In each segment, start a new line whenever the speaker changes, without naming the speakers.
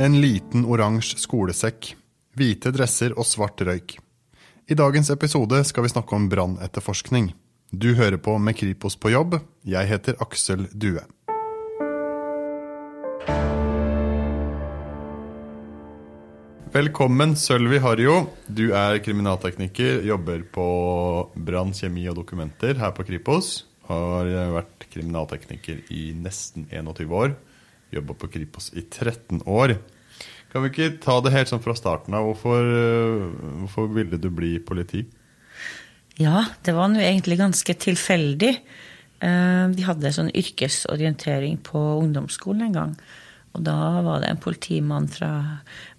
En liten oransje skolesekk, hvite dresser og svart røyk. I dagens episode skal vi snakke om brannetterforskning. Du hører på med Kripos på jobb. Jeg heter Aksel Due. Velkommen, Sølvi Harjo. Du er kriminaltekniker, jobber på brann, kjemi og dokumenter her på Kripos. Har vært kriminaltekniker i nesten 21 år. Jobba på Kripos i 13 år. Kan vi ikke ta det helt sånn fra starten av? Hvorfor, hvorfor ville du bli politi?
Ja, det var nå egentlig ganske tilfeldig. Eh, vi hadde sånn yrkesorientering på ungdomsskolen en gang. Og da var det en politimann fra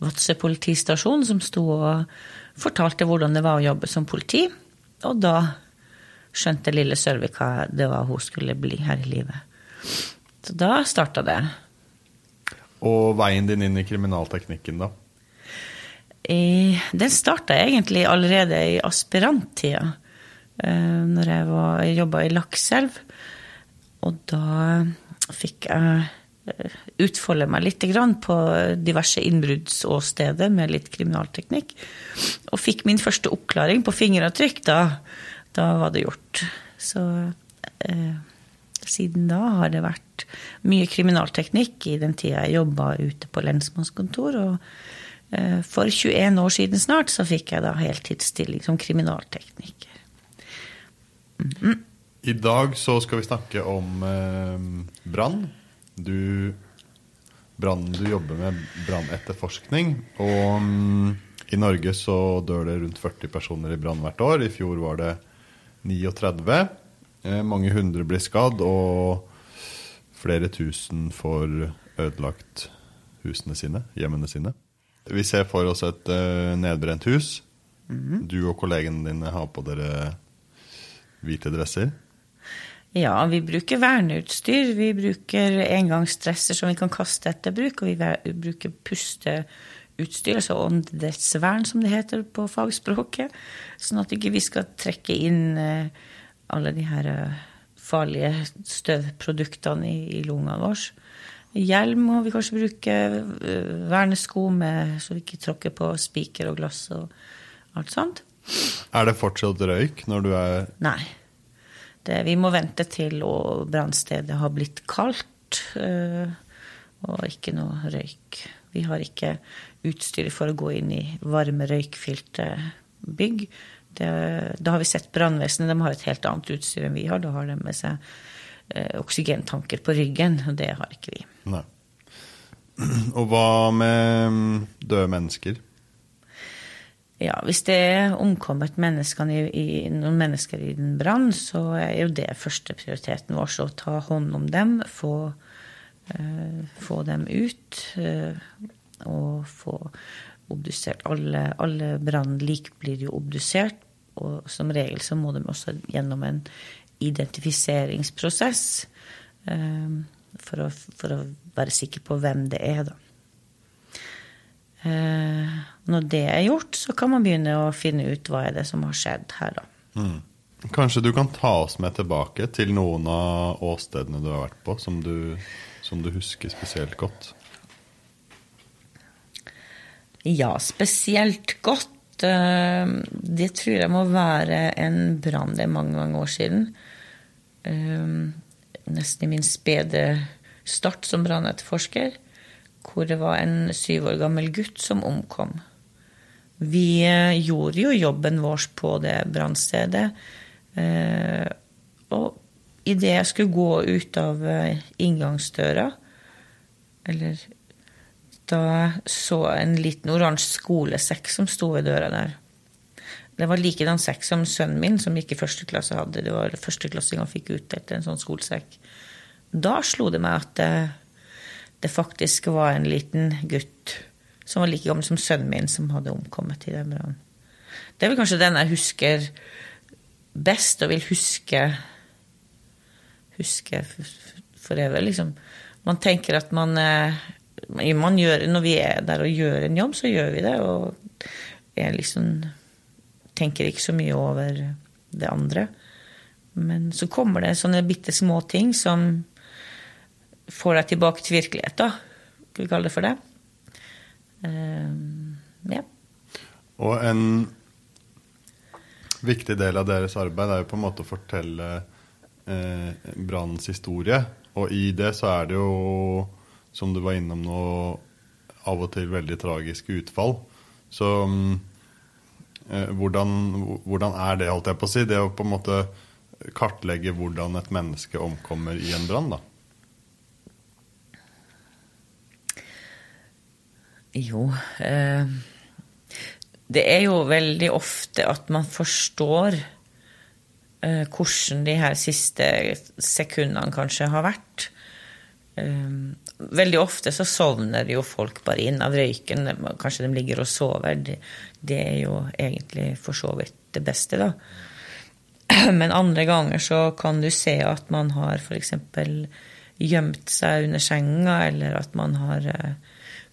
Vadsø politistasjon som sto og fortalte hvordan det var å jobbe som politi. Og da skjønte lille Sørvik hva det var hun skulle bli her i livet. Så da starta det.
Og veien din inn i kriminalteknikken, da?
I, den starta egentlig allerede i aspiranttida. Eh, når jeg, var, jeg jobba i Lakselv. Og da fikk jeg eh, utfolde meg litt på diverse innbruddsåsteder med litt kriminalteknikk. Og fikk min første oppklaring på fingeravtrykk. Da, da var det gjort. Så eh, siden da har det vært mye kriminalteknikk i den tida jeg jobba ute på lensmannskontor. Og eh, for 21 år siden snart så fikk jeg da heltidsstilling som kriminaltekniker.
Mm -hmm. I dag så skal vi snakke om eh, brann. Du, Brannen du jobber med brannetterforskning. Og um, i Norge så dør det rundt 40 personer i brann hvert år. I fjor var det 39. Eh, mange hundre blir skadd, og flere tusen får ødelagt husene sine, hjemmene sine. Vi ser for oss et uh, nedbrent hus. -hmm. Du og kollegene dine har på dere hvite dresser.
Ja, vi bruker verneutstyr. Vi bruker engangsdresser som vi kan kaste etter bruk, og vi bruker pusteutstyr, altså åndedrettsvern, som det heter på fagspråket. Sånn at ikke vi ikke skal trekke inn uh, alle de her eh, farlige støvproduktene i, i lungene våre. Hjelm må vi kanskje bruke, eh, vernesko med, så vi ikke tråkker på spiker og glass og alt sånt.
Er det fortsatt røyk når du er
Nei. Det, vi må vente til brannstedet har blitt kaldt, øh, og ikke noe røyk. Vi har ikke utstyr for å gå inn i varme, røykfylte bygg. Det, da har vi sett brannvesenet. De har et helt annet utstyr enn vi har. Da har de med seg eh, oksygentanker på ryggen, og det har ikke vi.
Nei. Og hva med mm, døde mennesker?
Ja, Hvis det er omkommet i, i, noen mennesker i en brann, så er jo det førsteprioriteten vår. å ta hånd om dem, få, eh, få dem ut. Eh, og få obdusert. Alle, alle brannlik blir jo obdusert, og som regel så må de også gjennom en identifiseringsprosess um, for, å, for, å, være sikker på hvem det er, da. Uh, når det er gjort, så kan man begynne å finne ut hva er det som har skjedd her, da.
Mm. Kanskje du kan ta oss med tilbake til noen av åstedene du har vært på, som du, som du husker spesielt godt?
Ja, spesielt godt. Eh, det tror jeg må være en brann. Det er mange, mange år siden. Eh, nesten i min spede start som brannetterforsker. Hvor det var en syv år gammel gutt som omkom. Vi eh, gjorde jo jobben vår på det brannstedet. Og idet jeg skulle gå ut av inngangsdøra, eller da så en liten oransje skolesekk som sto ved døra der. Det var likedan sekk som sønnen min, som gikk i første klasse, hadde. Det var førsteklassing han fikk utdelt en sånn skolesekk. Da slo det meg at det, det, faktisk var en liten gutt som var like gammel som sønnen min, som hadde omkommet i den brannen. Det er vel kanskje den jeg husker best, og vil huske huske for evig, liksom. Man tenker at man eh, gjør, når vi er der og gjør en jobb, så gjør vi det. Og jeg liksom tenker ikke så mye over det andre. Men så kommer det sånne bitte små ting som får deg tilbake til virkelighet, da. Skal vi kalle det for det. Uh, ja.
Og en viktig del av deres arbeid er jo på en måte å fortelle eh, brannens historie. Og i det så er det jo, som du var innom nå, av og til veldig tragiske utfall. Så eh, hvordan, hvordan, er det, holdt jeg på å si? Det å på en måte kartlegge hvordan et menneske omkommer i en brann, da?
Jo eh, Det er jo veldig ofte at man forstår eh, hvordan de her siste sekundene kanskje har vært. Eh, veldig ofte så sovner jo folk bare inn av røyken. Kanskje de ligger og sover. Det, det er jo egentlig for så vidt det beste, da. Men andre ganger så kan du se at man har f.eks. gjemt seg under senga, eller at man har eh,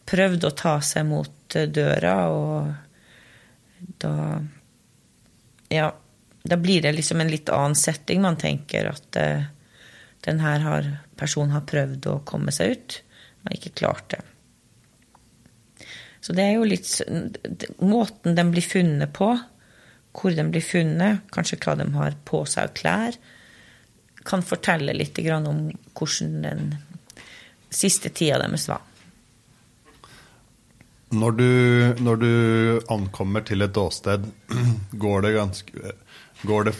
prøvd å ta seg mot eh, døra, og da Ja, da blir det liksom en litt annen setting. Man tenker at uh, den her har, personen har prøvd å komme seg ut, men ikke klart det. Så det er jo litt Måten den blir funnet på, hvor den blir funnet, kanskje hva de har på seg av klær, kan fortelle litt om hvordan den siste tida deres var.
Når du, når du, ankommer til et åsted, går det, ganske, går det,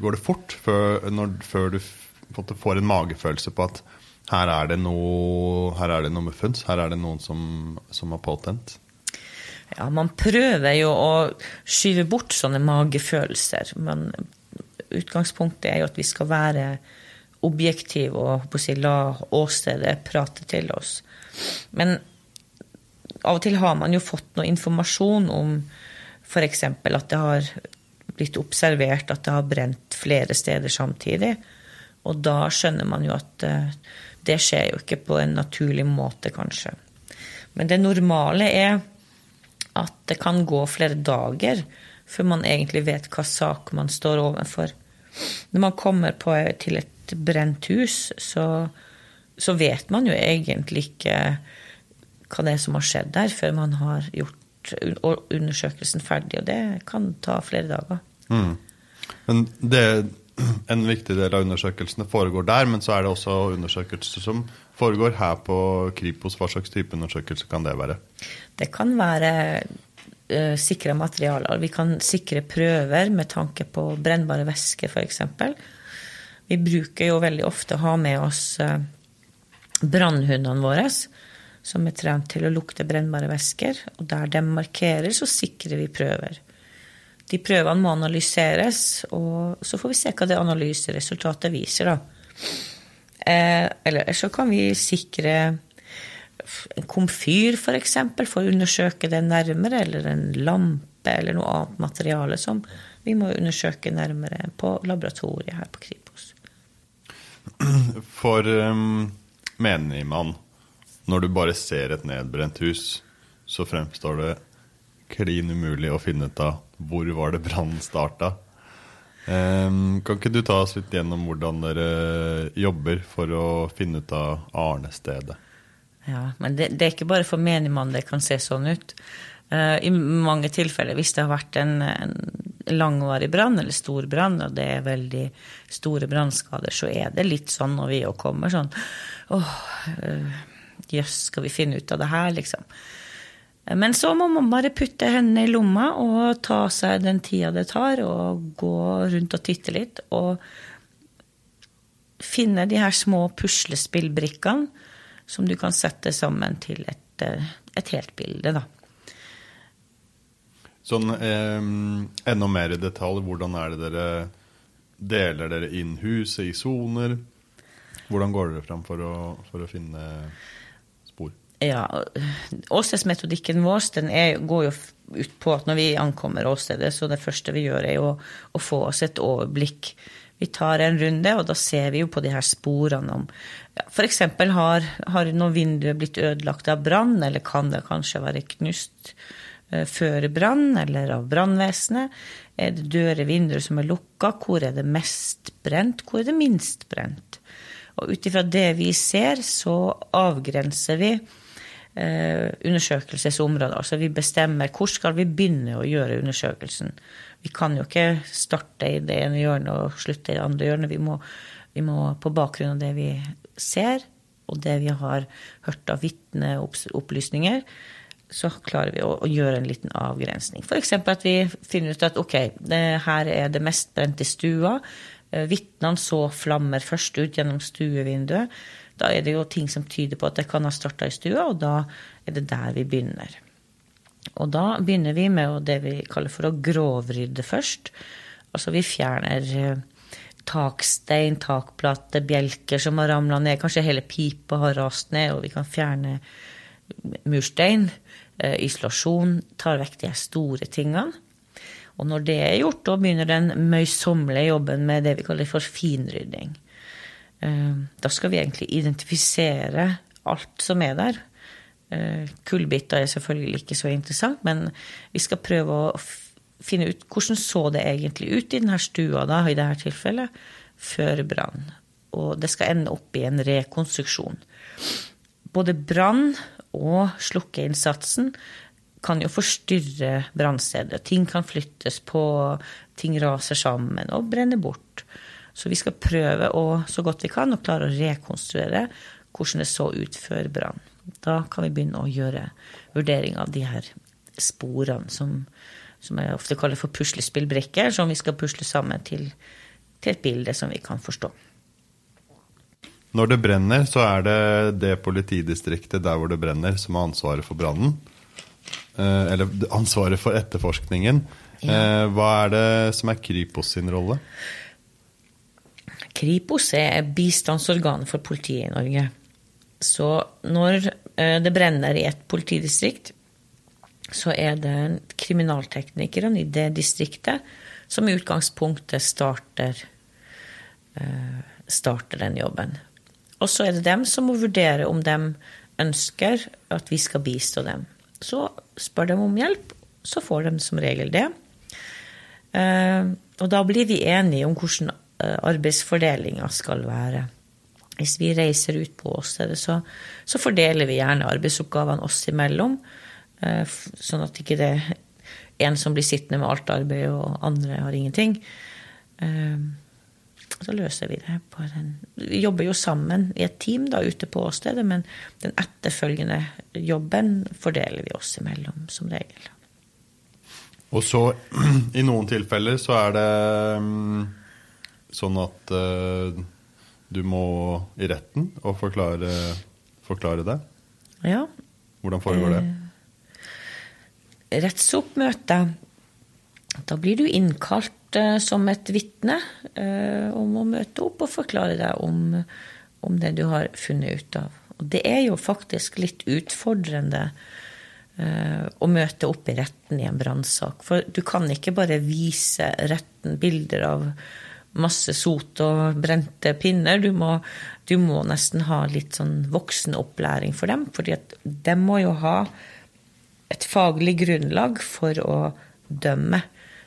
går det fort før, når, før du får en magefølelse på at her er det noe, her er det noe muffens. her er det noen som, som har påtent?
Ja, man prøver jo å skyve bort sånne magefølelser. Men utgangspunktet er jo at vi skal være objektive og si, la åstedet prate til oss. Men av og til har man jo fått noe informasjon om f.eks. at det har blitt observert at det har brent flere steder samtidig. Og da skjønner man jo at eh, det skjer jo ikke på en naturlig måte, kanskje. Men det normale er at det kan gå flere dager før man egentlig vet hva sak man står overfor. Når man kommer på, til et brent hus, så, så vet man jo egentlig ikke hva det er som har skjedd der, før man har gjort undersøkelsen ferdig. Og det kan ta flere dager.
Mm. Men det, en viktig del av undersøkelsene foregår der, men så er det også undersøkelser som foregår her på Kripos. Hva slags type undersøkelse kan det være?
Det kan være uh, sikra materialer. Vi kan sikre prøver med tanke på brennbare væsker, f.eks. Vi bruker jo veldig ofte å ha med oss uh, brannhundene våre som er trent til å lukte brennbare væsker. Og der de markerer, så sikrer vi prøver. De prøvene må analyseres, og så får vi se hva det analyseresultatet viser, da. Eh, eller så kan vi sikre en komfyr, f.eks., for, for å undersøke det nærmere, eller en lampe eller noe annet materiale som vi må undersøke nærmere på laboratoriet her på Kripos.
For um, man, når du bare ser et nedbrent hus, så fremstår det klin umulig å finne ut av hvor var det brannen starta. Um, kan ikke du ta oss litt gjennom hvordan dere jobber for å finne ut av arnestedet?
Ja, men det, det er ikke bare for menigmann det kan se sånn ut. Uh, I mange tilfeller, hvis det har vært en, en langvarig brann eller stor brann, og det er veldig store brannskader, så er det litt sånn når vi òg kommer sånn åh, uh, Jøss, skal vi finne ut av det her, liksom. Men så må man bare putte hendene i lomma og ta seg den tida det tar, og gå rundt og titte litt. Og finne de her små puslespillbrikkene som du kan sette sammen til et, et helt bilde, da.
Sånn eh, enda mer i detalj, hvordan er det dere deler dere inn huset i soner? Hvordan går dere fram for å, for å finne
ja, Åstedsmetodikken vår den er, går jo ut på at når vi ankommer åstedet, så det første vi gjør, er jo å få oss et overblikk. Vi tar en runde, og da ser vi jo på de her sporene om ja, F.eks. Har, har noen vinduer blitt ødelagt av brann, eller kan det kanskje være knust uh, før brann, eller av brannvesenet? Er det dører, vinduer som er lukka? Hvor er det mest brent? Hvor er det minst brent? Og ut ifra det vi ser, så avgrenser vi eh, undersøkelsesområder. Altså vi bestemmer hvor skal vi begynne å gjøre undersøkelsen. Vi kan jo ikke starte i det ene hjørnet og slutte i det andre hjørnet. Vi må, vi må på bakgrunn av det vi ser, og det vi har hørt av vitneopplysninger, så klarer vi å, å, gjøre en liten avgrensning. F.eks. at vi finner ut at ok, her er det mest brent i stua. Eh, vitnene så flammer først ut gjennom stuevinduet. Da er det jo ting som tyder på at det kan ha starta i stua, og da er det der vi begynner. Og da begynner vi med det vi kaller for å grovrydde først. Altså vi fjerner eh, takstein, takplate, bjelker som har ramla ned. Kanskje hele pipa har rast ned, og vi kan fjerne murstein. Eh, isolasjon. Tar vekk de store tingene. Og når det er gjort, da begynner den møysommelige jobben med det vi kaller for finrydding. Eh, da skal vi egentlig identifisere alt som er der. Eh, kullbiter er selvfølgelig ikke så interessant, men vi skal prøve å finne ut hvordan så det egentlig ut i denne stua, da, i dette tilfellet, før brann. Og det skal ende opp i en rekonstruksjon. Både brann og slukkeinnsatsen kan jo forstyrre brannstedet. Ting kan flyttes på, ting raser sammen og brenner bort. Så vi skal prøve å, så godt vi kan å klare å rekonstruere hvordan det så ut før brann. Da kan vi begynne å gjøre vurdering av de her sporene som, som jeg ofte kaller for puslespillbrikker, som vi skal pusle sammen til, til et bilde som vi kan forstå.
Når det brenner, så er det det politidistriktet der hvor det brenner, som har ansvaret for brannen. Eh, eller ansvaret for etterforskningen. Ja. Eh, hva er det som er Kripos sin rolle?
Kripos er bistandsorganet for politiet i Norge. Så når eh, det brenner i et politidistrikt, så er det kriminalteknikerne i det distriktet som i utgangspunktet starter, starter den jobben. Og så er det dem som må vurdere om de ønsker at vi skal bistå dem. Så spør de om hjelp, så får de som regel det. Eh, og da blir vi enige om hvordan eh, arbeidsfordelinga skal være. Hvis vi reiser ut på åstedet, så, så fordeler vi gjerne arbeidsoppgavene oss imellom. Eh, sånn at ikke det er en som blir sittende med alt arbeidet, og andre har ingenting. Så løser vi det på den Vi jobber jo sammen i et team da, ute på åstedet, men den etterfølgende jobben fordeler vi oss imellom, som regel.
Og så, i noen tilfeller, så er det um, sånn at uh, du må i retten og forklare, forklare det?
Ja.
Hvordan foregår det?
Eh, rettsoppmøte. Da blir du innkalt Eh, som et vitne eh, om å møte opp og forklare deg om, om, det du har funnet ut av. Og det er jo faktisk litt utfordrende eh, å møte opp i retten i en brannsak. For du kan ikke bare vise retten bilder av masse sot og brente pinner. Du må, du må nesten ha litt sånn voksenopplæring for dem. fordi de må jo ha et faglig grunnlag for å dømme.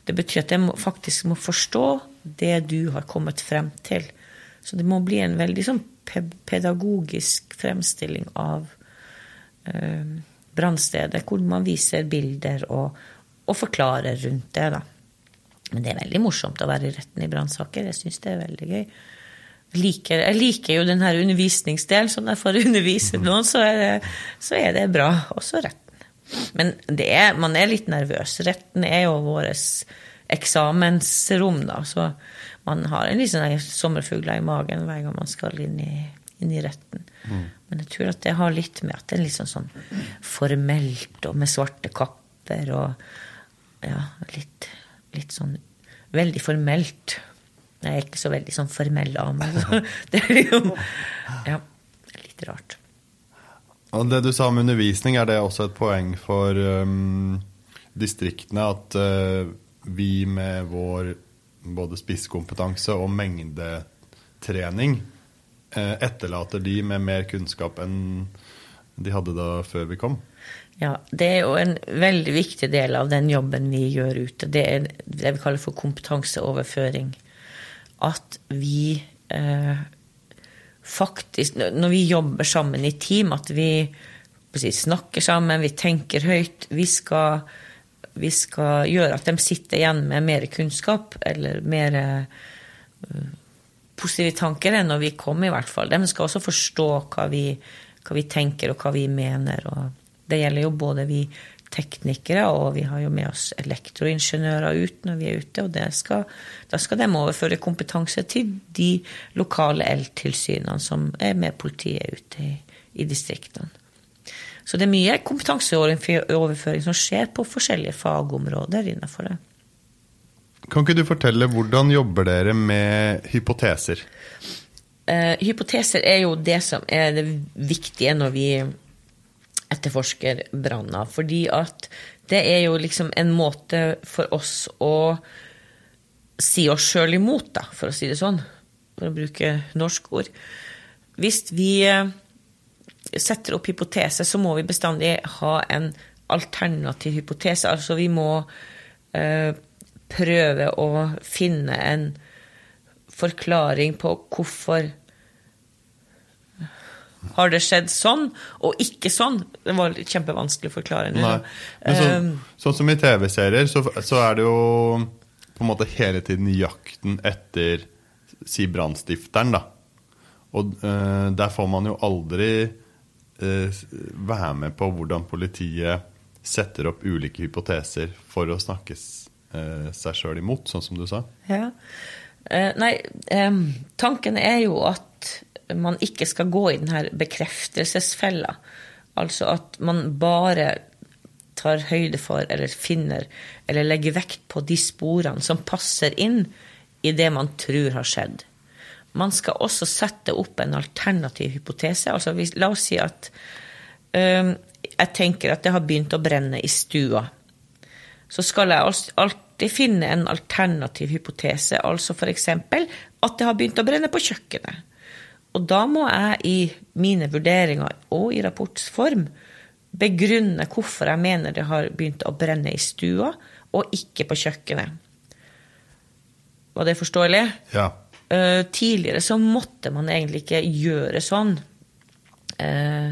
Det betyr at de faktisk må forstå det du har kommet frem til. Så det må bli en veldig sånn pedagogisk fremstilling av eh, brannstedet, hvor man viser bilder og, og, forklarer rundt det. da. Men det er veldig morsomt å være i retten i brannsaker. Jeg syns det er veldig gøy. Liker, jeg liker jo den her undervisningsdelen, så når jeg får undervise noen, så er det, så er det bra. Også retten. Men er, man er litt nervøs. Retten er jo vårt eksamensrom, da. Så man har en litt sånn sommerfugler i magen hver gang man skal inn i, inn i retten. Mm. Men jeg tror at det har litt med at det er litt sånn, sånn formelt og med svarte kapper og ja, litt, litt sånn veldig formelt. Jeg er ikke så veldig sånn formell av meg. Det er jo ja, litt rart.
Og det du sa om undervisning, er det også et poeng for um, distriktene at uh, vi med vår både spisskompetanse og mengdetrening uh, etterlater de med mer kunnskap enn de hadde da før vi kom?
Ja, det er jo en veldig viktig del av den jobben vi gjør ute. Det er det vi kaller for kompetanseoverføring. At vi eh, faktisk Når vi jobber sammen i team, at vi snakker sammen, vi tenker høyt. Vi skal, vi skal gjøre at de sitter igjen med mer kunnskap, eller mer uh, positive tanker enn når vi kom, i hvert fall. De skal også forstå hva vi, hva vi tenker, og hva vi mener. Og det gjelder jo både vi teknikere, og vi har jo med oss elektroingeniører ut når vi er ute. Og skal, da skal de overføre kompetanse til de lokale eltilsynene som er med politiet ute i, i distriktene. Så det er mye kompetanseoverføring som skjer på forskjellige fagområder innenfor det.
Kan ikke du fortelle hvordan jobber dere med hypoteser?
Eh, hypoteser er jo det som er det viktige når vi etterforsker branner. Fordi at det er jo liksom en måte for oss å si oss sjøl imot, da, for å si det sånn. For å bruke norsk ord. Hvis vi eh, setter opp hypotese, så må vi bestandig ha en alternativ hypotese. Altså vi må eh, prøve å finne en forklaring på hvorfor har det skjedd sånn, og ikke sånn? Det var kjempevanskelig å forklare.
Men så, um, sånn som i TV-serier, så, så, er det jo på en måte hele tiden jakten etter si brannstifteren, da. Og uh, der får man jo aldri uh, være med på hvordan politiet setter opp ulike hypoteser for å snakke uh, seg sjøl imot, sånn som du sa.
Ja. nei, um, tanken er jo at man ikke skal gå i denne bekreftelsesfella. Altså at man bare tar høyde for eller finner eller legger vekt på de sporene som passer inn i det man tror har skjedd. Man skal også sette opp en alternativ hypotese. Altså, la oss si at øh, jeg tenker at det har begynt å brenne i stua. Så skal jeg alltid finne en alternativ hypotese, altså f.eks. at det har begynt å brenne på kjøkkenet. Og da må jeg i mine vurderinger og i rapportsform begrunne hvorfor jeg mener det har begynt å brenne i stua, og ikke på kjøkkenet. Var det forståelig?
Ja.
Uh, tidligere så måtte man egentlig ikke gjøre sånn. Uh,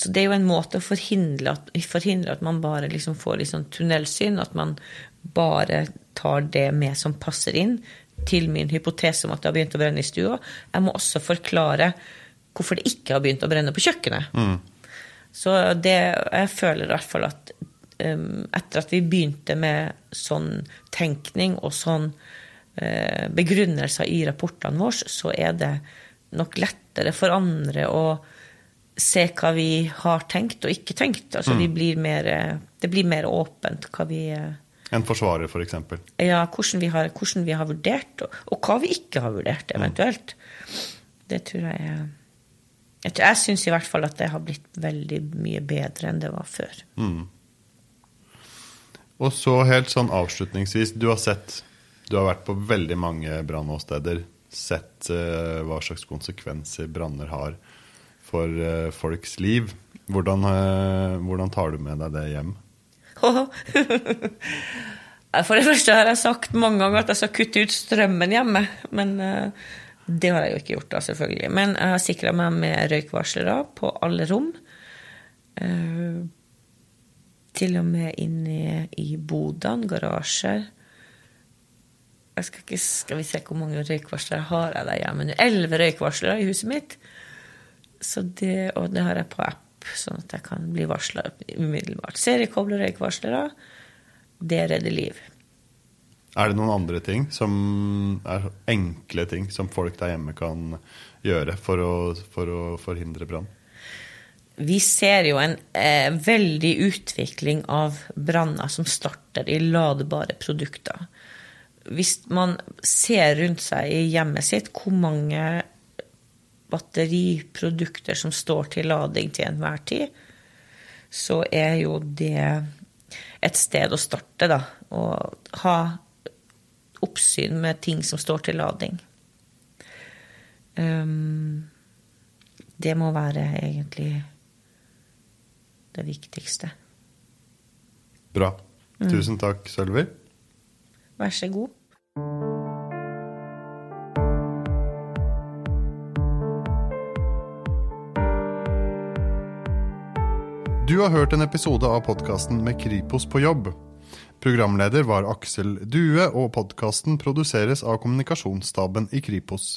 så det er jo en måte å forhindre at, forhindre at man bare liksom får litt sånn tunnelsyn, at man bare tar det med som passer inn, til min hypotese om at det har begynt å brenne i stua. Jeg må også forklare hvorfor det ikke har begynt å brenne på kjøkkenet.
Mm.
Så det, jeg føler i hvert fall at um, etter at vi begynte med sånn tenkning og sånn uh, begrunnelser i rapportene våre, så er det nok lettere for andre å se hva vi har tenkt og ikke tenkt. Altså, mm. blir mer, det blir mer åpent hva vi uh,
en forsvarer, f.eks. For eksempel.
ja, hvordan vi, har, hvordan vi har vurdert, og, og, hva vi ikke har vurdert, eventuelt. Mm. Det tror jeg Jeg, jeg syns i hvert fall at det har blitt veldig mye bedre enn det var før.
Mm. Og så helt sånn avslutningsvis, du har sett Du har vært på veldig mange brannåsteder. Sett uh, hva slags konsekvenser branner har for uh, folks liv. Hvordan, uh, hvordan tar du med deg det hjem?
For det første har jeg sagt mange ganger at jeg skal kutte ut strømmen hjemme. Men uh, det har jeg jo ikke gjort, da, selvfølgelig. Men jeg har sikra meg med røykvarslere på alle rom. Uh, til og med inne i bodene, garasjer. Jeg skal, ikke, skal vi se hvor mange røykvarslere har jeg der hjemme nå. Elleve røykvarslere i huset mitt. Så det, og det har jeg på app sånn at jeg kan bli varsla umiddelbart. Seriekoble røykvarslere, det redder liv.
Er det noen andre ting som er enkle ting som folk der hjemme kan gjøre for å, for å forhindre brann?
Vi ser jo en eh, veldig utvikling av branner som starter i ladebare produkter. Hvis man ser rundt seg i hjemmet sitt hvor mange batteriprodukter som står til lading til enhver tid, så er jo det et sted å starte, da. Å ha oppsyn med ting som står til lading. Um, det må være egentlig det viktigste.
Bra. Mm. Tusen takk, Sølvi.
Vær så god.
Du har hørt en episode av podkasten Med Kripos på jobb. Programleder var Aksel Due, og podkasten produseres av kommunikasjonsstaben i Kripos.